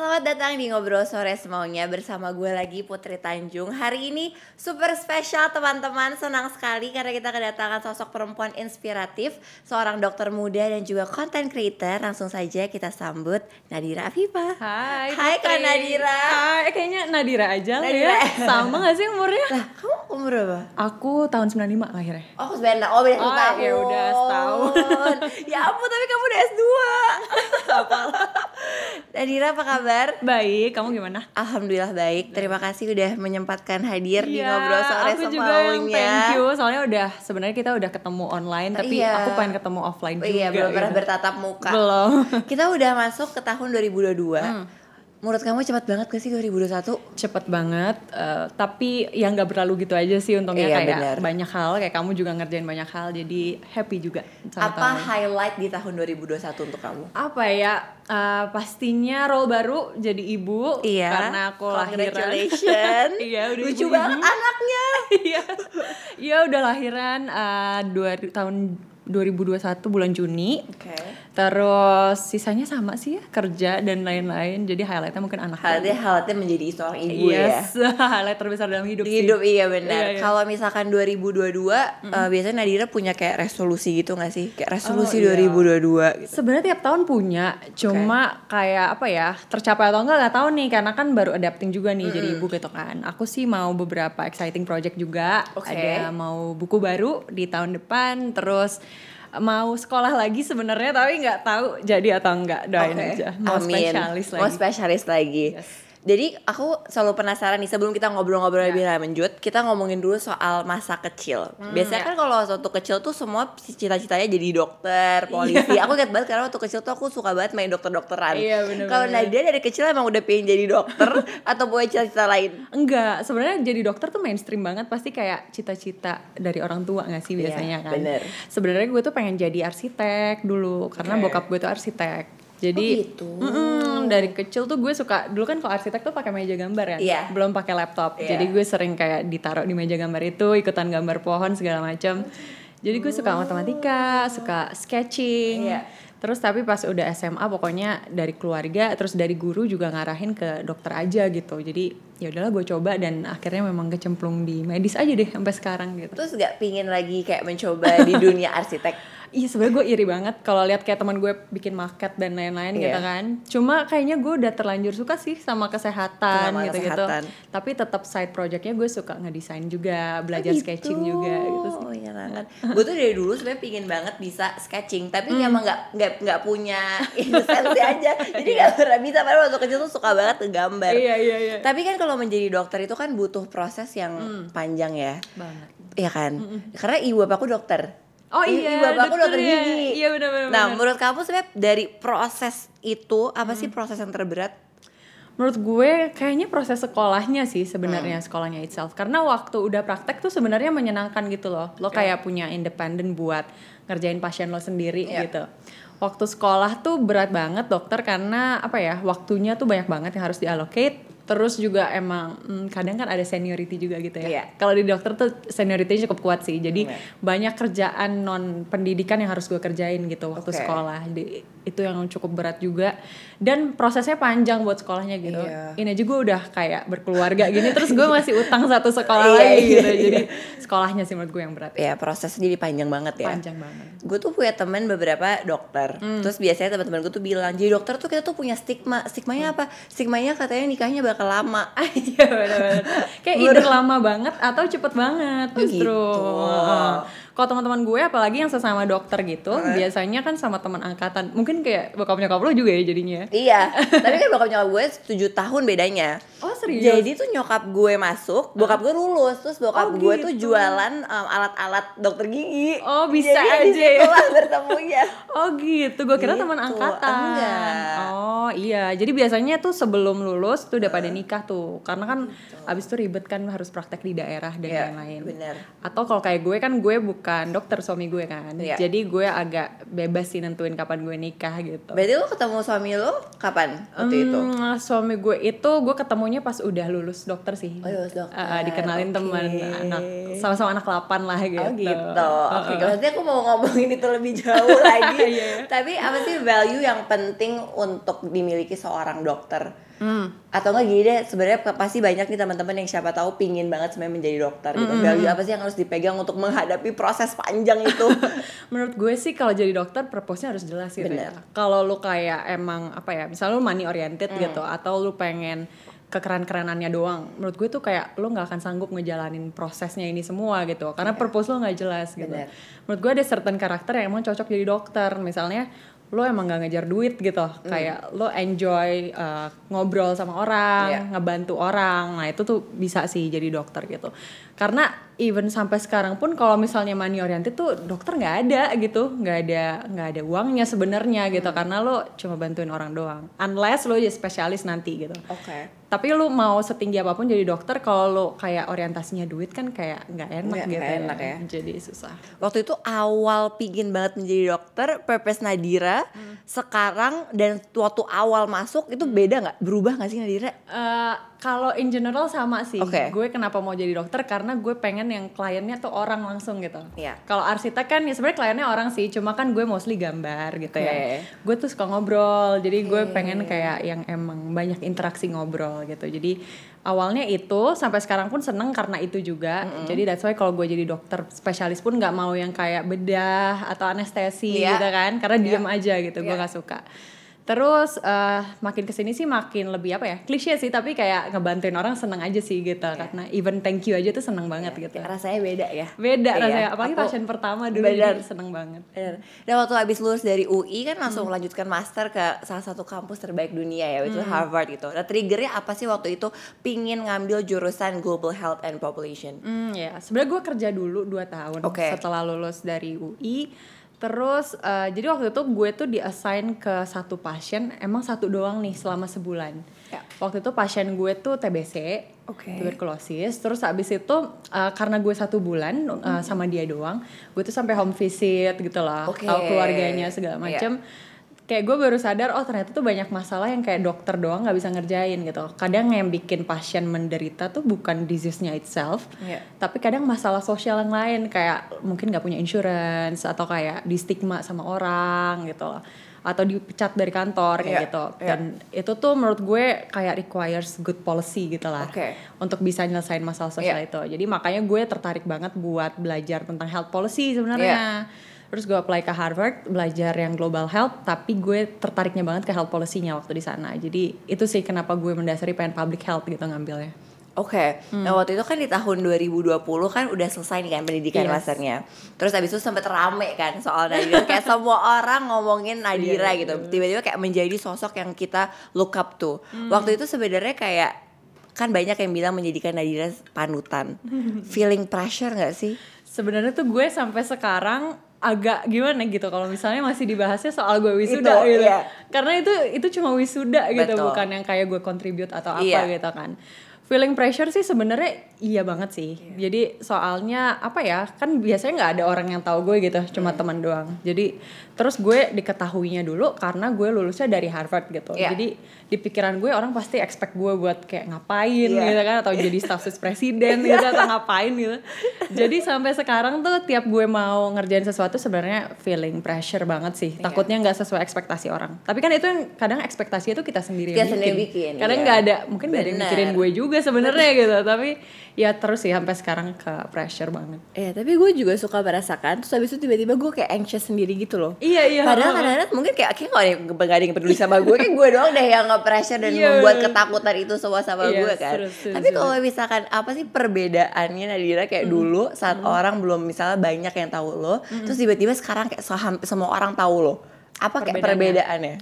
Selamat datang di Ngobrol Sore Semaunya bersama gue lagi Putri Tanjung Hari ini super spesial teman-teman Senang sekali karena kita kedatangan sosok perempuan inspiratif Seorang dokter muda dan juga content creator Langsung saja kita sambut Nadira Afifa Hai Hai Kak Putri. Nadira Hai, kayaknya Nadira aja lah Nadira. ya Sama gak sih umurnya? Lah kamu umur berapa? Aku tahun 95 lahirnya Oh sebenarnya, oh beda Oh, satu tahun ya udah, setahun. Ya ampun tapi kamu udah S2 Nadira apa kabar? Baik, kamu gimana? Alhamdulillah baik. Terima kasih udah menyempatkan hadir di Iya, ngobrol sore aku juga yang semaunya. thank you Soalnya udah, sebenarnya kita udah ketemu online Tapi Iya. aku pengen ketemu offline Oh juga iya, belum pernah gitu. bertatap muka. Belum Kita udah masuk ke tahun 2022. Menurut kamu cepat banget gak sih 2021? Cepet banget, eh, tapi yang gak berlalu gitu aja sih untungnya Iya, kayak benar. banyak hal Kayak kamu juga ngerjain banyak hal, jadi happy juga sama Apa tahun. highlight di tahun 2021 untuk kamu? apa ya uh, pastinya role baru jadi ibu Iya. karena aku lahiran iya udah Lucu ibu-ibu. banget anaknya. iya iya udah lahiran uh, dua tahun 2021 bulan Juni Oke. terus sisanya sama sih ya kerja dan lain-lain jadi highlightnya mungkin anak Highlightnya highlightnya menjadi seorang ibu ya. yes highlight terbesar dalam hidup Di sih hidup iya benar. Iya, iya. Kalau misalkan 2022 eh, biasanya Nadira punya kayak resolusi gitu gak sih? Kayak resolusi Oh, iya. 2022 gitu. Sebenarnya tiap tahun punya, cuma kayak apa ya tercapai atau enggak nggak tahu nih karena kan baru adapting juga nih jadi ibu gitu kan. Aku sih mau beberapa exciting project juga, Oke. ada mau buku baru di tahun depan, terus mau sekolah lagi sebenarnya tapi nggak tahu jadi atau enggak doain Oke. aja. Mau Amin. spesialis lagi. Mau spesialis lagi. Yes. Jadi aku selalu penasaran nih sebelum kita ngobrol-ngobrol Ya. lebih lanjut, kita ngomongin dulu soal masa kecil. Hmm, Biasanya ya. kan kalau waktu kecil tuh semua cita-citanya jadi dokter, polisi. aku ingat banget karena waktu kecil tuh aku suka banget main dokter-dokteran. Iya, bener-bener. Kalau Nadia dari kecil emang udah pengen jadi dokter atau punya cita-cita lain? Enggak, sebenarnya jadi dokter tuh mainstream banget pasti kayak cita-cita dari orang tua nggak sih biasanya Iya, kan. bener. Sebenarnya gue tuh pengen jadi arsitek dulu karena Oke. bokap gue tuh arsitek. Jadi Oh, gitu. mm-mm, dari kecil tuh gue suka dulu kan kalau arsitek tuh pakai meja gambar kan, Iya. belum pakai laptop. Iya. Jadi gue sering kayak ditaruh di meja gambar itu, ikutan gambar pohon segala macam. Jadi gue suka matematika, suka sketching. Iya. Terus tapi pas udah SMA pokoknya dari keluarga terus dari guru juga ngarahin ke dokter aja gitu. Jadi ya udahlah gue coba dan akhirnya memang kecemplung di medis aja deh sampai sekarang gitu. Terus gak pingin lagi kayak mencoba di dunia arsitek? Iya sebenarnya gue iri banget kalau lihat kayak teman gue bikin market dan lain-lain Iya. gitu kan. Cuma kayaknya gue udah terlanjur suka sih sama kesehatan Sama gitu-gitu. kesehatan. Tapi tetap side projectnya gue suka ngedesain juga, belajar gitu. sketching juga gitu sih. Oh iya kan. Gue tuh dari dulu sebenarnya pingin banget bisa sketching, tapi emang nggak nggak nggak punya inosensi aja. Jadi nggak pernah bisa. Padahal waktu kecil tuh suka banget ngegambar. Iya iya iya. Tapi kan kalau menjadi dokter itu kan butuh proses yang panjang ya. Banget. Iya kan? Karena ibu bapakku dokter. Oh I- iya, ibu bapakku dokter dokter ya. gigi. Iya, benar-benar, Nah, benar. menurut kamu sebenarnya dari proses itu apa sih proses yang terberat? Menurut gue kayaknya proses sekolahnya sih sebenarnya Hmm. sekolahnya itself. Karena waktu udah praktek tuh sebenarnya menyenangkan gitu loh. Lo kayak punya independen buat ngerjain pasien lo sendiri Iya. gitu. Waktu sekolah tuh berat banget dokter karena apa ya waktunya tuh banyak banget yang harus diallocate. Terus juga emang hmm, kadang kan ada seniority juga gitu ya. Iya. Kalau di dokter tuh seniority cukup kuat sih. Jadi Iya. banyak kerjaan non pendidikan yang harus gue kerjain gitu waktu Oke. sekolah. Jadi itu yang cukup berat juga. Dan prosesnya panjang buat sekolahnya gitu. Iya. Ini aja gue udah kayak berkeluarga gini terus gue masih utang satu sekolah Iya, lagi iya, gitu. iya. Jadi sekolahnya sih menurut gue yang berat. Ya prosesnya jadi panjang banget ya. Panjang banget. gue tuh punya temen beberapa dokter terus biasanya teman-teman gue tuh bilang jadi dokter tuh kita tuh punya stigma stigmanya apa stigmanya katanya nikahnya bakal lama Iya benar-benar. Kayak either lama banget atau cepet banget Oh, justru. gitu. Kalau teman-teman gue apalagi yang sesama dokter gitu, biasanya kan sama teman angkatan. Mungkin kayak bokap nyokap lo juga ya jadinya. iya tapi kan bokap nyokap gue 7 tahun bedanya Oh serius? Jadi tuh nyokap gue masuk, bokap gue lulus, terus bokap Oh, gue tuh gitu. jualan um, alat-alat dokter gigi. Oh, bisa Jadi aja ya. bertemunya. Oh gitu, gue kira teman Gitu, angkatan. enggak. Oh iya, jadi biasanya tuh sebelum lulus tuh udah pada nikah tuh, karena kan abis itu ribet kan harus praktek di daerah dan Iya, lain-lain. bener. Atau kalau kayak gue kan gue bukan dokter suami gue kan, Iya. jadi gue agak bebas sih nentuin kapan gue nikah gitu. Berarti lo ketemu suami lo kapan waktu itu? Hmm, suami gue itu gue ketemunya pas udah lulus dokter sih. Oh, lulus dokter. Uh, dikenalin Oke. teman anak sama-sama anak 8 lah gitu. Oh gitu. Oke, Uh, uh. maksudnya aku mau ngomongin itu lebih jauh lagi. Iya. Tapi apa sih value yang penting untuk dimiliki seorang dokter? Hmm. Atau enggak gini deh, sebenarnya pasti banyak nih teman-teman yang siapa tahu pingin banget sebenarnya menjadi dokter gitu. Hmm, Value apa sih yang harus dipegang untuk menghadapi proses panjang itu? Menurut gue sih kalau jadi dokter purpose-nya harus jelas gitu ya. Kalau lu kayak emang apa ya, misalnya lu money oriented Hmm. gitu atau lu pengen kekeren-kerenannya doang. Menurut gue tuh kayak lu nggak akan sanggup ngejalanin prosesnya ini semua gitu. Karena purpose lu nggak jelas gitu. Bener. Menurut gue ada certain karakter yang emang cocok jadi dokter. Misalnya lo emang gak ngejar duit gitu. Kayak lo enjoy uh, ngobrol sama orang Iya. ngebantu orang. Nah itu tuh bisa sih jadi dokter gitu karena even sampai sekarang pun kalau misalnya money oriented tuh dokter nggak ada gitu nggak ada nggak ada uangnya sebenarnya gitu karena lo cuma bantuin orang doang unless lo jadi spesialis nanti gitu Oke. tapi lu mau setinggi apa pun jadi dokter kalau lo kayak orientasinya duit kan kayak nggak enak Nggak- gitu nggak enak ya. jadi susah Waktu itu awal pingin banget menjadi dokter, purpose Nadira. Sekarang dan waktu awal masuk itu beda nggak? Berubah nggak sih Nadira? Eh, kalau in general sama sih. Oke. Gue kenapa mau jadi dokter karena gue pengen yang kliennya tuh orang langsung gitu. Iya. Kalau arsitek kan ya sebenarnya kliennya orang sih, cuma kan gue mostly gambar gitu Oke. ya. Gue tuh suka ngobrol, jadi gue pengen kayak yang emang banyak interaksi ngobrol gitu. Jadi awalnya itu sampai sekarang pun seneng karena itu juga. Jadi that's why kalau gue jadi dokter spesialis pun nggak mau yang kayak bedah atau anestesi Iya. gitu kan, karena Iya. diem aja gitu. Gue Iya. nggak suka. Terus eh, makin ke sini sih makin lebih apa ya klise sih tapi kayak ngebantuin orang seneng aja sih gitu karena even thank you aja tuh seneng banget gitu. Rasanya beda ya. Beda Iya, rasanya apalagi aku- pasien pertama dulu Bener. seneng banget. Bener. Dan waktu habis lulus dari UI kan langsung melanjutkan master ke salah satu kampus terbaik dunia ya, itu Harvard gitu. Nah triggernya apa sih waktu itu pingin ngambil jurusan Global Health and Population? Hmm ya sebenarnya gue kerja dulu 2 tahun Oke. setelah lulus dari UI. Terus eh, jadi waktu itu gue tuh diassign ke satu pasien emang satu doang nih selama sebulan. Ya. Waktu itu pasien gue tuh TBC, Oke. tuberkulosis. Terus habis itu eh, karena gue satu bulan eh, sama dia doang, gue tuh sampai home visit gitu lah, Oke. tahu keluarganya segala Iya. macem. Kayak gue baru sadar oh ternyata tuh banyak masalah yang kayak dokter doang nggak bisa ngerjain gitu. Kadang yang bikin pasien menderita tuh bukan disease-nya itself, Iya. tapi kadang masalah sosial yang lain kayak mungkin nggak punya insurance atau kayak di stigma sama orang gitu loh atau dipecat dari kantor kayak Iya, gitu iya. dan itu tuh menurut gue kayak requires good policy gitu lah Oke. untuk bisa nyelesain masalah sosial Iya. itu jadi makanya gue tertarik banget buat belajar tentang health policy sebenarnya Iya. Terus gue apply ke Harvard belajar yang global health tapi gue tertariknya banget ke health policy-nya waktu di sana. Jadi itu sih kenapa gue mendasari pengen public health gitu ngambilnya. Oke, nah waktu itu kan di tahun 2020 kan udah selesai nih kan pendidikan Yes. masternya. Terus habis itu sempet rame kan soal Nadira Kayak semua orang ngomongin Nadira Iya, gitu. Tiba-tiba kayak menjadi sosok yang kita look up to. Waktu itu sebenarnya kayak Kan banyak yang bilang menjadikan Nadira panutan. Feeling pressure gak sih? sebenarnya tuh gue sampai sekarang agak gimana gitu kalau misalnya masih dibahasnya soal gue wisuda Itu, gitu iya. karena itu itu cuma wisuda gitu Betul. bukan yang kayak gue contribute atau apa Iya. gitu kan feeling pressure sih sebenarnya iya banget sih. Jadi soalnya apa ya kan biasanya nggak ada orang yang tahu gue gitu cuma teman doang. Jadi terus gue diketahuinya dulu karena gue lulusnya dari Harvard gitu. Iya. jadi di pikiran gue orang pasti expect gue buat kayak ngapain Iya. gitu kan atau jadi staf sus presiden gitu atau ngapain gitu. Jadi sampai sekarang tuh tiap gue mau ngerjain sesuatu sebenarnya feeling pressure banget sih. Iya. takutnya nggak sesuai ekspektasi orang. Tapi kan itu yang kadang ekspektasi itu kita sendiri Kita sendiri bikin, kadang iya. nggak ada mungkin nggak ada yang mikirin gue juga sebenarnya gitu tapi ya terus sih sampai sekarang ke pressure banget. Iya, tapi gue juga suka merasakan Terus habis itu tiba-tiba gue kayak anxious sendiri gitu loh. Iya iya. Padahal kadang-kadang mungkin kayak kayak gak ada, yang, gak ada yang peduli sama gue Kayak gue doang deh yang nge-pressure dan Iya. membuat ketakutan itu semua sama Iya, gue kan. seru, seru, Tapi kalau misalkan apa sih perbedaannya Nadira kayak dulu saat orang belum misalnya banyak yang tahu lo Terus tiba-tiba sekarang kayak semua orang tahu lo. Apa kayak Perbedaannya.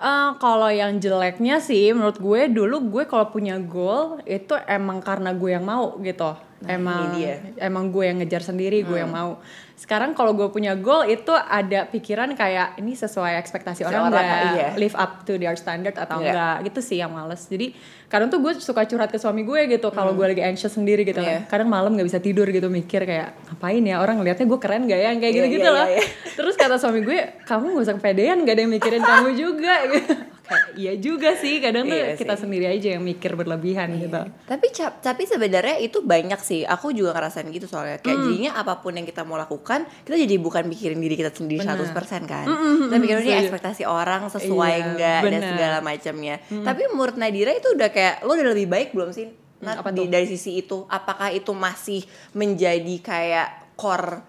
Eh, kalau yang jeleknya sih menurut gue dulu gue kalau punya goal itu emang karena gue yang mau gitu. emang ini dia. emang gue yang ngejar sendiri, gue yang mau. Sekarang kalau gue punya goal itu ada pikiran kayak ini sesuai ekspektasi orang nggak, iya. live up to their standard atau Iya. enggak gitu sih yang males. Jadi kadang tuh gue suka curhat ke suami gue gitu kalau gue lagi anxious sendiri gitu. Hmm. Iya. Kadang malam nggak bisa tidur gitu mikir kayak ngapain ya orang ngeliatnya gue keren gak ya kayak Iya, gitu-gitu iya, loh. iya, iya. Terus kata suami gue, kamu gak usah kepedean, gak ada yang mikirin kamu juga. gitu. Iya juga sih, kadang tuh Iya kita sih. sendiri aja yang mikir berlebihan gitu. Tapi cap- tapi sebenarnya itu banyak sih. Aku juga ngerasain gitu soalnya. Kayak jadinya apa pun yang kita mau lakukan, kita jadi bukan mikirin diri kita sendiri 100% kan. Kita mikirin ini ekspektasi orang sesuai Iya, enggak dan benar. segala macamnya. Tapi menurut Nadira itu udah kayak lo udah lebih baik belum sih? Nah, apa di- dari sisi itu, apakah itu masih menjadi kayak core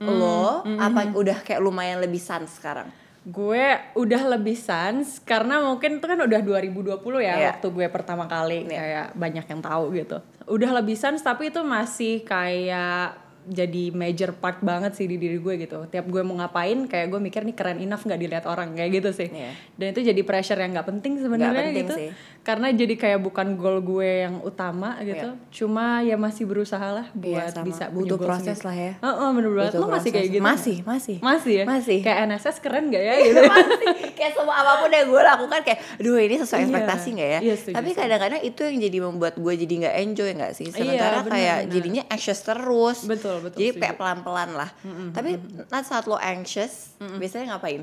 lo? Apa udah kayak lumayan lebih sans sekarang? Gue udah lebih sans, karena mungkin itu kan udah 2020 ya, Iya. waktu gue pertama kali Iya. kayak banyak yang tahu gitu. Udah lebih sans, tapi itu masih kayak jadi major part banget sih di diri gue gitu. Tiap gue mau ngapain, kayak gue mikir nih keren enough nggak dilihat orang kayak gitu sih. Iya. Dan itu jadi pressure yang nggak penting sebenarnya gitu. sih. Karena jadi kayak bukan goal gue yang utama gitu. Cuma ya masih berusaha lah Iya, buat sama. bisa Butuh proses sendiri. lah ya. Heeh, bener banget. Lo masih proses. kayak gitu? Masih, masih. Masih ya? Masih. Kayak NSS keren gak ya gitu? Masih. kayak semua apa pun yang gue lakukan kayak aduh ini sesuai Iya. ekspektasi nggak ya? Iya, tapi kadang-kadang itu yang jadi membuat gue jadi nggak enjoy nggak sih? Iya, sementara benar, kayak benar. jadinya anxious terus. Betul, betul, jadi kayak pelan-pelan lah. Tapi nanti saat lo anxious biasanya ngapain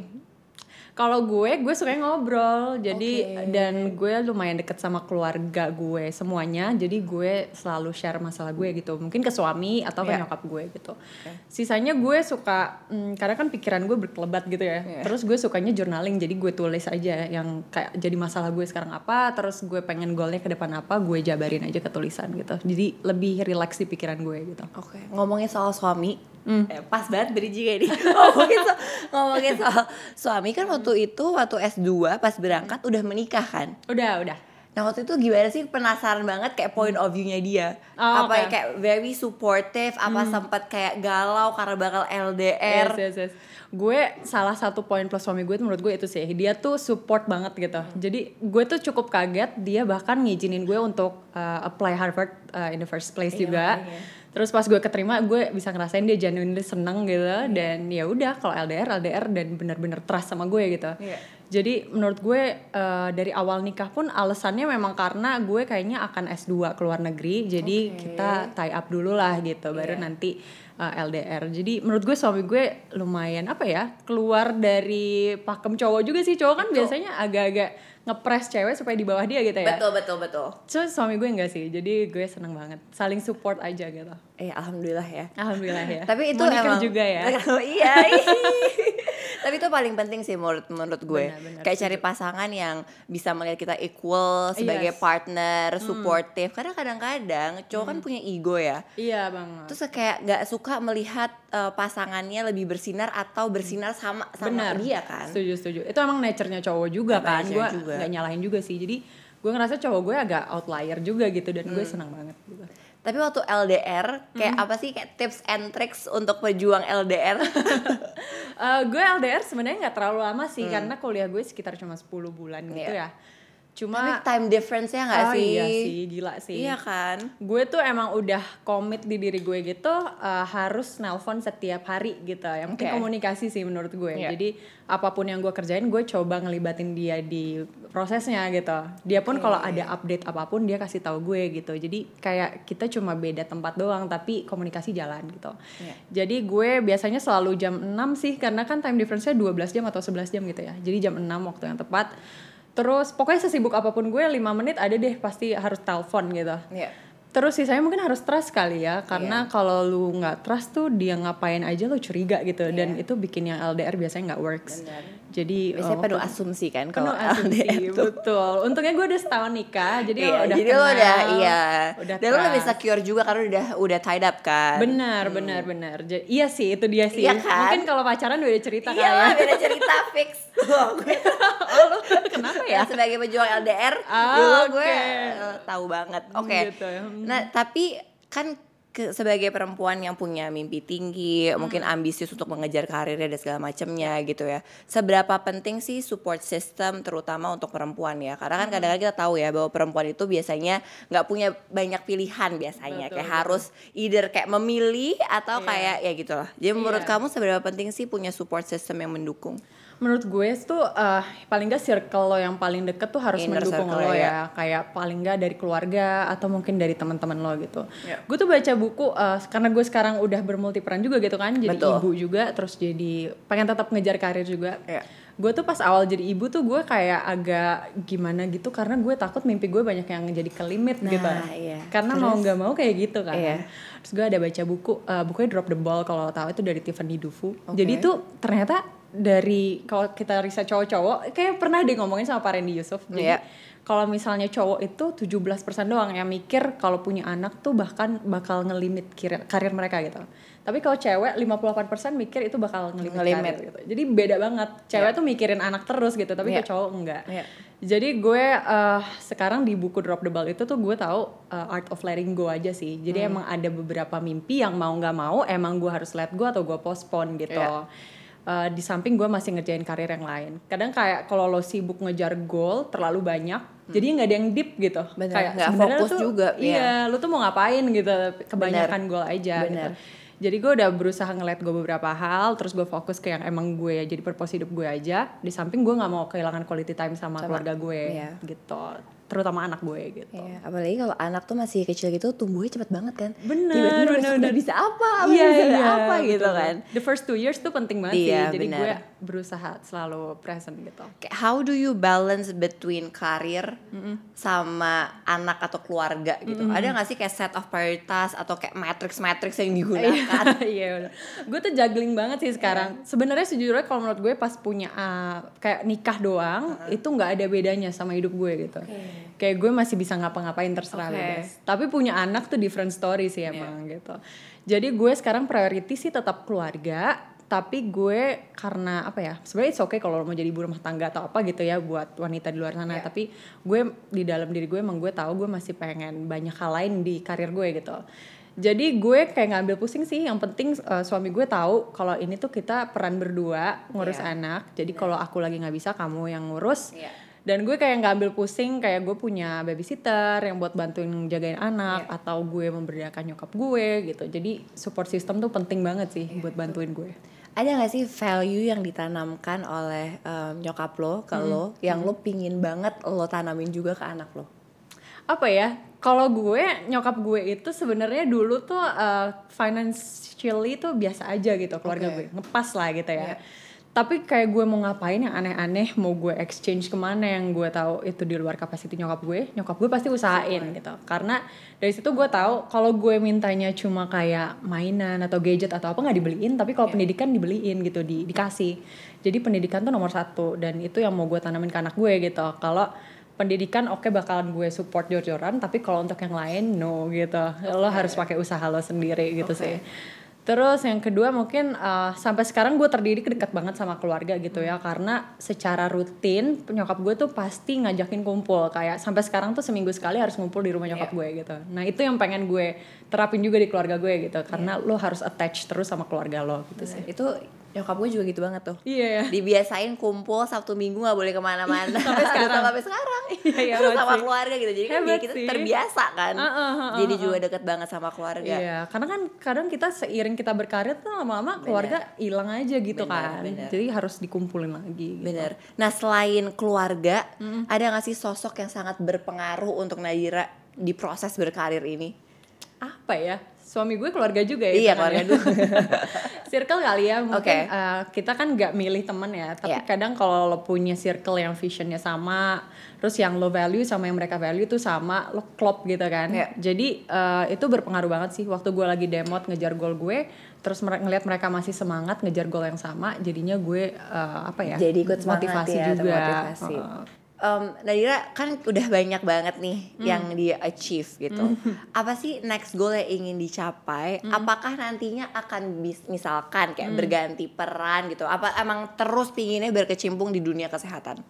Kalau gue, gue suka ngobrol. Jadi Oke. dan gue lumayan deket sama keluarga gue semuanya. Jadi gue selalu share masalah gue gitu. Mungkin ke suami atau ke Iya. nyokap gue gitu. Sisanya gue suka hmm, karena kan pikiran gue berkelebat gitu ya. Iya. Terus gue sukanya journaling. Jadi gue tulis aja yang kayak jadi masalah gue sekarang apa, terus gue pengen goalnya ke depan apa, gue jabarin aja ke tulisan gitu. Jadi lebih relax di pikiran gue gitu. Oke, ngomongin soal suami, Hmm. eh, pas banget bridging kayak ini. ngomongin, so- ngomongin soal suami kan waktu itu waktu S2 pas berangkat udah menikah kan. Udah, udah. Nah waktu itu gimana sih penasaran banget kayak point of view-nya dia Oh, Apa yang kayak very supportive, apa sempat kayak galau karena bakal LDR Yes, yes, yes. Gue salah satu poin plus suami gue menurut gue itu sih dia tuh support banget gitu. Jadi gue tuh cukup kaget dia bahkan ngizinin gue untuk uh, apply Harvard uh, in the first place Iya, juga. makanya. Terus pas gue keterima gue bisa ngerasain dia genuinely seneng gitu dan ya udah kalau LDR LDR dan benar-benar trust sama gue gitu. Iya. Jadi menurut gue uh, dari awal nikah pun alasannya memang karena gue kayaknya akan S2 ke luar negeri. Jadi Oke. kita tie up dulu lah gitu baru Iya. nanti uh, LDR. Jadi menurut gue suami gue lumayan apa ya keluar dari pakem cowok juga sih cowok kan Betul. biasanya agak-agak ngepres cewek supaya di bawah dia gitu ya. Betul, betul, betul So suami gue enggak sih, jadi gue seneng banget saling support aja gitu. Eh alhamdulillah ya Alhamdulillah ya. Tapi itu Mau nikah emang juga ya. iya. Tapi itu paling penting sih menurut menurut gue. Benar, benar, Kayak cari pasangan yang bisa melihat kita equal sebagai Yes. partner, supportive. Karena kadang-kadang cowok kan punya ego ya. Iya banget. Terus kayak nggak suka melihat eh, pasangannya lebih bersinar atau bersinar sama sama Benar. dia kan. Setuju setuju. Itu emang nature-nya cowok juga kan. Gue juga. nggak nyalahin juga sih. Jadi gue ngerasa cowok gue agak outlier juga gitu dan Hmm. gue senang banget gitu. Tapi waktu LDR kayak apa sih kayak tips and tricks untuk pejuang LDR? Eh, gue LDR sebenarnya nggak terlalu lama sih karena kuliah gue sekitar cuma 10 bulan gitu Hmm. Iya. ya. Cuma Tapi time difference-nya nggak oh sih? iya sih, gila sih. Iya kan? gue tuh emang udah komit di diri gue gitu uh, harus nelpon setiap hari gitu yang penting Oke. komunikasi sih menurut gue Iya. jadi apa pun yang gue kerjain gue coba ngelibatin dia di prosesnya gitu dia pun kalau ada update apa pun dia kasih tahu gue gitu jadi kayak kita cuma beda tempat doang tapi komunikasi jalan gitu Iya. jadi gue biasanya selalu jam 6 sih karena kan time difference-nya 12 jam atau 11 jam gitu ya jadi jam 6 waktu yang tepat Terus pokoknya sesibuk apa pun gue 5 menit ada deh pasti harus telepon gitu. Iya. Terus sisanya mungkin harus trust kali ya, karena Iya. kalau lu nggak trust tuh dia ngapain aja lu curiga gitu, dan itu bikin yang LDR biasanya nggak works. Benar. Jadi Biasanya oh, penuh asumsi kan penuh kalau asumsi, tuh. betul. Untungnya gue udah setahun nikah, jadi Iya, udah jadi lo kenal, udah iya. udah Dan lo lebih secure juga karena udah udah tied up kan. Benar, benar, benar. Ja- iya sih, itu dia sih. Iya kan? Mungkin kalau pacaran udah cerita Iya kali lah, ya. beda cerita fix. oh, lu kenapa ya? sebagai pejuang LDR Ah, dulu gue oke. eh, tahu banget. Oke. Gitu ya. Nah, tapi kan ke, sebagai perempuan yang punya mimpi tinggi, Hmm. mungkin ambisius untuk mengejar karirnya dan segala macamnya gitu ya. Seberapa penting sih support system terutama untuk perempuan ya? Karena Hmm. kan kadang-kadang kita tahu ya bahwa perempuan itu biasanya nggak punya banyak pilihan biasanya, Betul, kayak betul. harus either kayak memilih atau Iya. kayak ya gitu lah. Jadi menurut Iya. kamu seberapa penting sih punya support system yang mendukung? Menurut gue tuh eh, paling gak circle lo yang paling deket tuh harus Inner mendukung circle lo ya. ya. Kayak paling gak dari keluarga atau mungkin dari teman-teman lo gitu. Ya. Gue tuh baca buku eh, karena gue sekarang udah bermultiperan juga gitu kan, jadi Betul. ibu juga, terus jadi pengen tetap ngejar karir juga. Ya. Gue tuh pas awal jadi ibu tuh gue kayak agak gimana gitu karena gue takut mimpi gue banyak yang jadi kelimit Nah, gitu. iya. Karena Terus? mau nggak mau kayak gitu kan. Iya. Terus gue ada baca buku, eh, bukunya Drop the Ball kalau tahu itu dari Tiffany Dufu. Oke. Jadi tuh ternyata dari kalau kita riset cowok-cowok, kayak pernah deh ngomongin sama Pak Randy Yusuf. Jadi Iya. kalau misalnya cowok itu 17% doang yang mikir kalau punya anak tuh bahkan bakal ngelimit karir mereka gitu. Tapi kalau cewek 58% mikir itu bakal ngelimit, Ngelimit. karir gitu. Jadi beda banget. Cewek Iya. tuh mikirin anak terus gitu, tapi kalau cowok enggak. Iya. Jadi gue eh, sekarang di buku Drop the Ball itu tuh gue tahu eh, art of letting go aja sih. Jadi Hmm. emang ada beberapa mimpi yang mau nggak mau emang gue harus let go atau gue postpone gitu. Iya. Eh, di samping gue masih ngerjain karir yang lain. Kadang kayak kalau lo sibuk ngejar goal terlalu banyak, jadi nggak ada yang deep gitu. Hmm. Bener, kayak nggak fokus tuh, juga, Iya, iya. lo tuh mau ngapain gitu? Kebanyakan goal aja Bener. gitu. Jadi gue udah berusaha ngeliat gue beberapa hal, terus gue fokus ke yang emang gue jadi purpose hidup gue aja. Di samping gue nggak mau kehilangan quality time sama, Sama, keluarga gue, iya. gitu. Terutama anak gue gitu. Iya, apalagi kalau anak tuh masih kecil gitu tumbuhnya cepet banget kan. Bener, Tiba-tiba bener, udah bisa apa, apa Iya, bisa iya, apa gitu betul. kan. The first two years tuh penting banget Iya, sih. Jadi benar. gue berusaha selalu present gitu. Kayak how do you balance between karir sama anak atau keluarga gitu? Ada nggak sih kayak set of prioritas atau kayak matrix-matrix yang digunakan? Iya udah. Gue tuh juggling banget sih sekarang. Sebenarnya sejujurnya kalau menurut gue pas punya uh, kayak nikah doang itu nggak ada bedanya sama hidup gue gitu. Kayak gue masih bisa ngapa-ngapain terserah Oke. bebas. Tapi punya anak tuh different story sih emang gitu. Jadi gue sekarang priority sih tetap keluarga. Tapi gue karena apa ya sebenarnya it's okay kalau mau jadi ibu rumah tangga atau apa gitu ya buat wanita di luar sana. Iya. Tapi gue di dalam diri gue emang gue tahu gue masih pengen banyak hal lain di karir gue gitu. Jadi gue kayak ngambil pusing sih. Yang penting uh, suami gue tahu kalau ini tuh kita peran berdua ngurus Iya. anak. Jadi kalau aku lagi nggak bisa kamu yang ngurus. Iya. Dan gue kayak nggak ambil pusing kayak gue punya babysitter yang buat bantuin jagain anak Iya. atau gue memberdayakan nyokap gue gitu. Jadi support system tuh penting banget sih Iya, buat bantuin gue. Ada gak sih value yang ditanamkan oleh em, nyokap lo ke lo yang lo pingin banget lo tanamin juga ke anak lo? apa ya kalau gue nyokap gue itu sebenarnya dulu tuh uh, financially tuh biasa aja gitu keluarga Oke. gue ngepas lah gitu ya tapi kayak gue mau ngapain yang aneh-aneh mau gue exchange ke mana yang gue tahu itu di luar kapasiti nyokap gue nyokap gue pasti usahain gitu. Karena dari situ gue tahu kalau gue mintanya cuma kayak mainan atau gadget atau apa nggak dibeliin tapi kalau pendidikan dibeliin gitu di dikasih. Jadi pendidikan tuh nomor satu dan itu yang mau gue tanamin ke anak gue gitu. Kalau pendidikan oke bakalan gue support jor-joran tapi kalau untuk yang lain no gitu. Lo harus pakai usaha lo sendiri gitu Oke. sih terus yang kedua mungkin uh, sampai sekarang gue terdidik dekat banget sama keluarga gitu ya. Karena secara rutin nyokap gue tuh pasti ngajakin kumpul. Kayak sampai sekarang tuh seminggu sekali harus ngumpul di rumah nyokap gue gitu. Nah itu yang pengen gue terapin juga di keluarga gue gitu. Karena lo harus attach terus sama keluarga lo gitu sih. Itu nyokap gue juga gitu banget tuh. iya ya Dibiasain kumpul Sabtu Minggu gak boleh ke mana-mana sampai sekarang. sampai sekarang Iya, iya, Terus banget sama sih. keluarga gitu jadi kan kita sih. terbiasa kan Uh, uh, uh, uh, jadi juga deket banget sama keluarga Iya, karena kan kadang kita seiring kita berkarir tuh lama-lama keluarga hilang aja gitu Bener, kan. bener. Jadi harus dikumpulin lagi. Gitu. bener nah selain keluarga ada gak sih sosok yang sangat berpengaruh untuk Nadira di proses berkarir ini Apa ya? Suami gue keluarga juga ya. Iya, hitungannya. circle kali ya. Mungkin Oke. eh, kita kan nggak milih temen ya. Tapi Iya. kadang kalau lo punya circle yang visionnya sama, terus yang lo value sama yang mereka value tuh sama, lo klop gitu kan. Iya. Jadi eh, itu berpengaruh banget sih. Waktu gue lagi demot ngejar goal gue, terus ngelihat mereka masih semangat ngejar goal yang sama, jadinya gue eh, apa ya? Jadi ikut motivasi ya, juga. termotivasi. Heeh. Em, Nadira kan udah banyak banget nih Hmm. yang di achieve gitu. Apa sih next goal yang ingin dicapai? Hmm. Apakah nantinya akan bis, misalkan kayak berganti peran gitu? Apa emang terus pinginnya berkecimpung di dunia kesehatan?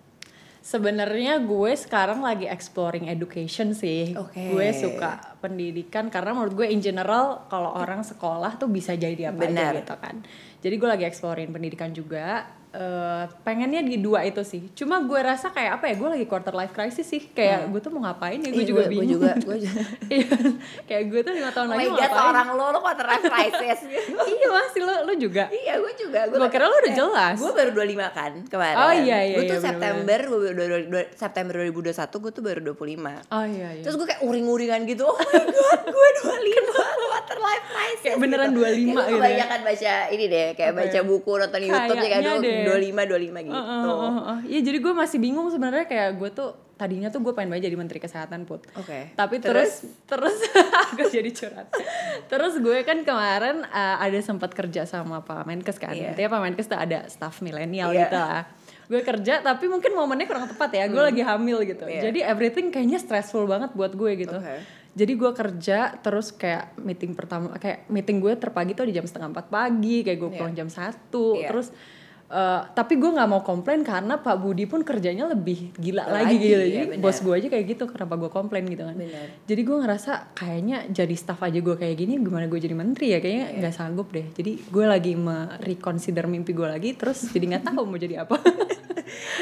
Sebenarnya gue sekarang lagi exploring education sih. Oke. Gue suka pendidikan karena menurut gue in general kalau orang sekolah tuh bisa jadi apa Benar. aja gitu kan. Jadi gue lagi exploring pendidikan juga. Eh, pengennya di dua itu sih. Cuma gue rasa kayak apa ya? Gue lagi quarter life crisis sih. Kayak gue tuh mau ngapain ya? Gue Iya, juga gue- gue bingung. juga- gue juga. Iya. kayak gue tuh lima tahun Oh lagi mau ngapain? seorang lo, lo quarter life crisis. iya masih lo, lo juga. iya, gue juga. Gua kira lo udah jelas. Gue baru 25 kan kemarin. Oh, iya, iya, Gue tuh iya, September, gue baru- dua- September 2021 gue tuh baru 25. Oh iya iya. Terus gue kayak uring-uringan gitu, oh my god, gue 25, quarter life crisis Kayak beneran 25 Kayak gitu ya? kebanyakan baca ini deh, kayak Apa baca ya? buku, nonton Youtube, ya kan, Kayaknya deh. 25, 25 gitu Heeh, heeh, heeh. Iya jadi gue masih bingung sebenarnya kayak gue tuh tadinya tuh gue pengen banget jadi menteri kesehatan put. Oke. Tapi terus terus gue jadi curhat. terus gue kan kemarin uh, ada sempat kerja sama Pak Menkes kan. Iya. Intinya Pak Menkes tuh ada staff milenial Iya. gitu lah. Gue kerja tapi mungkin momennya kurang tepat ya. Gue lagi hamil gitu. Hmm. Iya. Jadi everything kayaknya stressful banget buat gue gitu. Oke. Jadi gue kerja terus kayak meeting pertama kayak meeting gue terpagi tuh di jam setengah empat pagi kayak gue Iya. pulang jam satu Iya. terus eh, tapi gue nggak mau komplain karena Pak Budi pun kerjanya lebih gila Lagi, lagi, gitu jadi benar. bos gue aja kayak gitu kenapa gue komplain gitu kan Benar. jadi gue ngerasa kayaknya jadi staff aja gue kayak gini gimana gue jadi menteri ya kayaknya Iya. nggak sanggup deh jadi gue lagi mereconsider mimpi gue lagi terus jadi nggak tahu mau jadi apa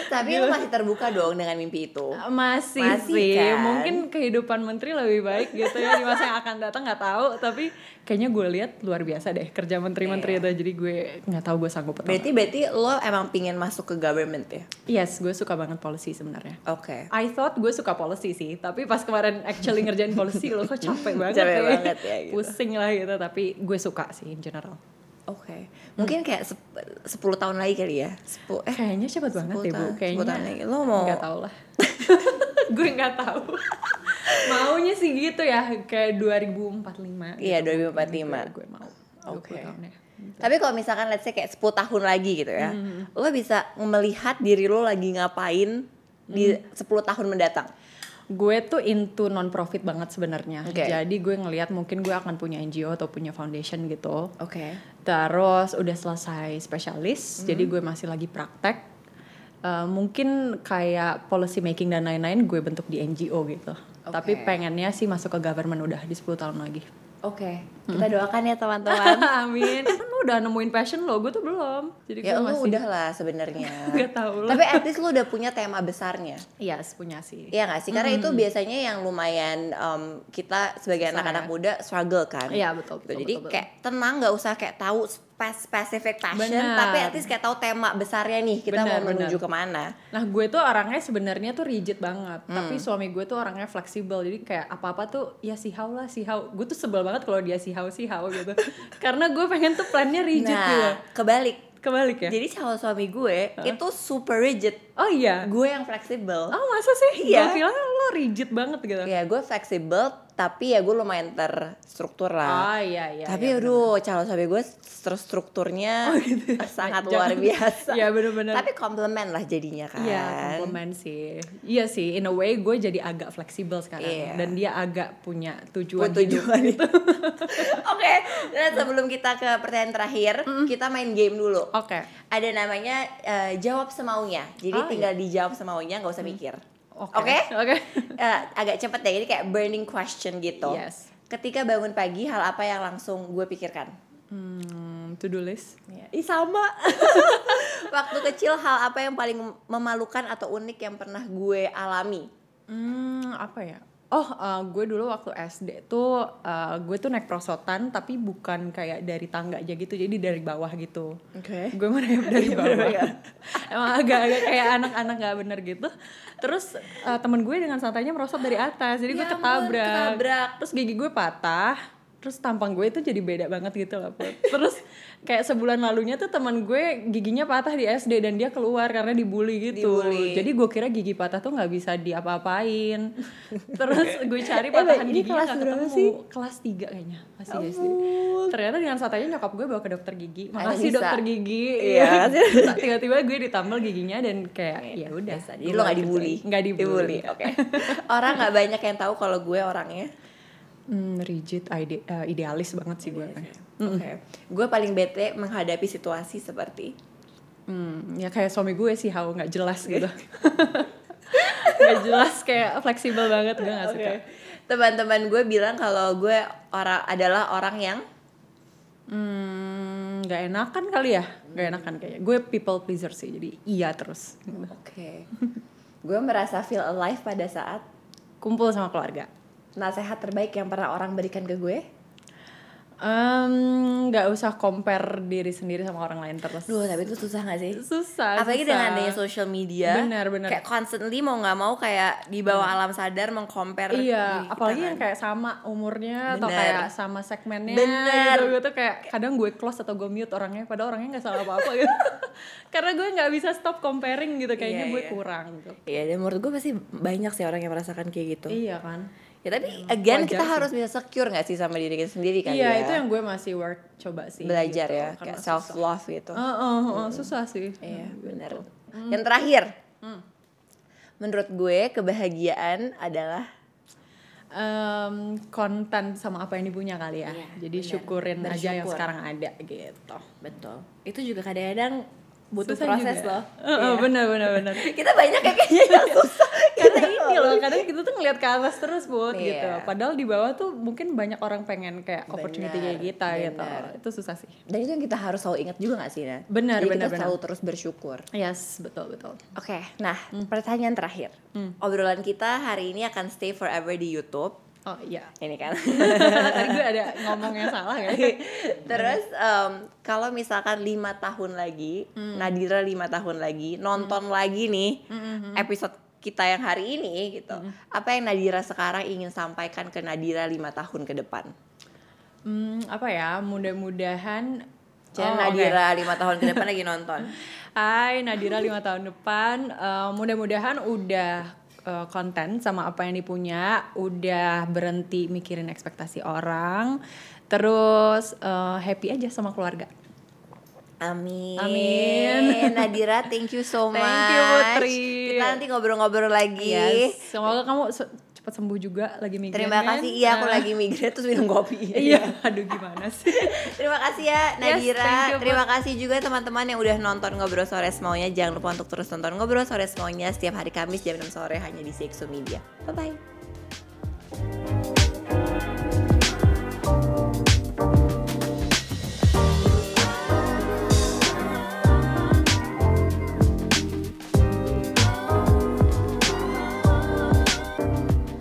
Tapi lo masih terbuka dong dengan mimpi itu. masih, Masih, sih kan? mungkin kehidupan menteri lebih baik gitu ya di masa yang akan datang nggak tahu tapi kayaknya gue lihat luar biasa deh kerja menteri-menteri itu jadi gue nggak tahu gue sanggup atau Berarti berarti lo emang pingin masuk ke government ya? yes gue suka banget policy sebenarnya Oke. I thought gue suka policy sih, tapi pas kemarin actually ngerjain policy lo kok capek banget Capek ya. banget ya, gitu. Pusing lah gitu, tapi gue suka sih in general. Oke. Mungkin kayak sep- 10 tahun lagi kali ya. 10 eh Kayaknya cepet banget 10 deh bu, tahun- 10 kayaknya. tahun lagi. Lo mau- Nggak tahu lah. gue nggak tahu. Maunya sih gitu ya, kayak 2045. Iya, gitu. 2045. Gue, gue mau. Oke. 20 ya. Tapi kalau misalkan let's say kayak 10 tahun lagi gitu ya. Hmm. Lo bisa melihat diri lo lagi ngapain di Hmm. 10 tahun mendatang. Gue tuh into non profit banget sebenarnya. Oke. Jadi gue ngelihat mungkin gue akan punya NGO atau punya foundation gitu. Oke. Terus udah selesai spesialis, jadi gue masih lagi praktek. Eh, mungkin kayak policy making dan lain-lain gue bentuk di NGO gitu. Tapi pengennya sih masuk ke government udah di 10 tahun lagi. Oke. Hmm. Kita doakan ya teman-teman. Amin. Kan lu udah nemuin passion lo, gue tuh belum. Jadi ya gue masih udah lah sebenarnya. Gak tahu lah. Tapi at least lo udah punya tema besarnya. Iya, punya sih. Iya gak sih? Karena itu biasanya yang lumayan um, kita sebagai anak-anak ya. muda struggle kan. Iya, betul, Gitu. betul, Jadi betul, betul. kayak tenang nggak usah kayak tahu specific passion, Benar. tapi at least kayak tahu tema besarnya nih kita Benar, mau menuju benar. ke mana. Nah gue tuh orangnya sebenarnya tuh rigid banget, Hmm. tapi suami gue tuh orangnya fleksibel, jadi kayak apa apa tuh ya sihau lah sihau. Gue tuh sebel banget kalau dia sihau sihau gitu, karena gue pengen tuh plannya rigid gitu. Nah, kebalik. Kebalik ya? Jadi calon suami gue itu super rigid. Oh iya. Gue yang fleksibel. Oh masa sih? Iya. Gue bilang lo rigid banget gitu. Ya gue fleksibel, tapi ya gue lumayan terstruktur lah. Oh iya iya. tapi iya, aduh calon suami gue terstrukturnya sangat luar Jangan- biasa. Iya, bener-bener. Tapi komplement lah jadinya kan. Iya, komplement sih. Iya sih, in a way gue jadi agak fleksibel sekarang. Iya. Dan dia agak punya tujuan, tujuan itu. Oke, dan sebelum kita ke pertanyaan terakhir, kita main game dulu. Oke. Ada namanya eh, jawab semaunya. Jadi Oh, tinggal dijawab semaunya, nggak usah mikir. Oke. Oke? Oke. Eh, agak cepet ya, jadi kayak burning question gitu. Yes. Ketika bangun pagi, hal apa yang langsung gue pikirkan? Hmm, to do list. Ih sama. Waktu kecil hal apa yang paling memalukan atau unik yang pernah gue alami? Hmm, apa ya? Oh, eh, gue dulu waktu SD tuh eh, gue tuh naik prosotan tapi bukan kayak dari tangga aja gitu, jadi dari bawah gitu. Oke. Gue merayap dari bawah. Emang agak-agak kayak anak-anak gak bener gitu. Terus eh, temen gue dengan santainya merosot dari atas, jadi gue Ya ampun, ketabrak. ketabrak. Terus gigi gue patah. Terus tampang gue itu jadi beda banget gitu loh. Put. Terus kayak sebulan lalunya tuh teman gue giginya patah di SD dan dia keluar karena dibully gitu. Dibully. Jadi gue kira gigi patah tuh nggak bisa diapa-apain. Terus gue cari Eh, patahan ini giginya kelas nggak berapa ketemu. sih? Kelas 3 kayaknya masih Ya SD. Ternyata dengan santainya nyokap gue bawa ke dokter gigi. Makasih dokter gigi. Iya. Tiba-tiba gue ditambal giginya dan kayak ya udah. Jadi lo gak dibully? Nggak dibully. Oke. Orang gak banyak yang tahu kalau gue orangnya. Hmm, rigid, ide- eh, idealis banget sih gue. Oke. Gue paling bete menghadapi situasi seperti? Hmm, ya kayak suami gue sih how nggak jelas gitu. gak jelas kayak fleksibel banget. Gue gak suka. Teman-teman gue bilang kalau gue orang adalah orang yang hmm gak enakan kali ya? Gak enakan kayaknya. Gue people pleaser sih jadi iya terus. Oke. gue merasa feel alive pada saat kumpul sama keluarga nasihat terbaik yang pernah orang berikan ke gue. Nggak usah compare diri sendiri sama orang lain terus Duh, tapi itu susah gak sih? susah Apalagi susah. dengan adanya social media. Benar, benar. Kayak constantly mau nggak mau kayak di bawah alam sadar mengcompare Iya, apalagi kan. yang kayak sama umurnya atau Bener. kayak sama segmennya Bener. gitu gitu kayak kadang gue close atau gue mute orangnya padahal orangnya nggak salah apa apa gitu karena gue nggak bisa stop comparing gitu kayaknya Iya, gue iya. kurang gitu Iya, dan menurut gue pasti banyak sih orang yang merasakan kayak gitu. iya kan Ya tapi again wajar kita sih. harus bisa secure gak sih sama diri kita sendiri kan iya ya? itu yang gue masih work coba sih belajar gitu, ya, kayak susah. self love gitu. Eh, eh, eh, susah sih Iya, benar. Hmm. Yang terakhir. Menurut gue kebahagiaan adalah Em, konten sama apa yang dipunya kali ya Iya, jadi benar. syukurin aja yang Bersyukur. sekarang ada gitu betul. Itu juga kadang-kadang butuh Susah proses juga. loh. Iya. bener bener bener Kita banyak ya kayaknya yang susah. Karena ini loh kadang kita tuh ngeliat ke atas terus buat Iya. gitu padahal di bawah tuh mungkin banyak orang pengen kayak opportunity kayak kita gitu benar. itu susah sih Dan itu yang kita harus selalu ingat juga gak sih, Nah? Benar, Jadi benar, kita benar. selalu terus bersyukur. yes betul betul Oke, nah pertanyaan terakhir. Obrolan kita hari ini akan stay forever di YouTube. oh iya Ini kan. tadi gue ada ngomong yang salah kan Terus em, kalau misalkan lima tahun lagi, Nadira lima tahun lagi nonton lagi nih episode kita yang hari ini gitu. Apa yang Nadira sekarang ingin sampaikan ke Nadira lima tahun ke depan? hmm, apa ya mudah-mudahan Jadi Oh. Nadira lima tahun ke depan lagi nonton. Hai Nadira lima tahun depan Eh, mudah-mudahan udah eh, konten sama apa yang dipunya udah berhenti mikirin ekspektasi orang terus eh, happy aja sama keluarga Amin. Amin. Nadira, thank you so much. Thank you, Putri. Kita nanti ngobrol-ngobrol lagi. Yes, semoga kamu cepat sembuh juga lagi migrain Terima kasih. Iya, aku lagi migrain terus minum kopi. iya aduh gimana sih Terima kasih ya Nadira. thank you, Terima kasih juga teman-teman yang udah nonton Ngobrol Sore Semaunya. Jangan lupa untuk terus nonton Ngobrol Sore Semaunya setiap hari Kamis jam 6 sore hanya di CXO Media. Bye bye.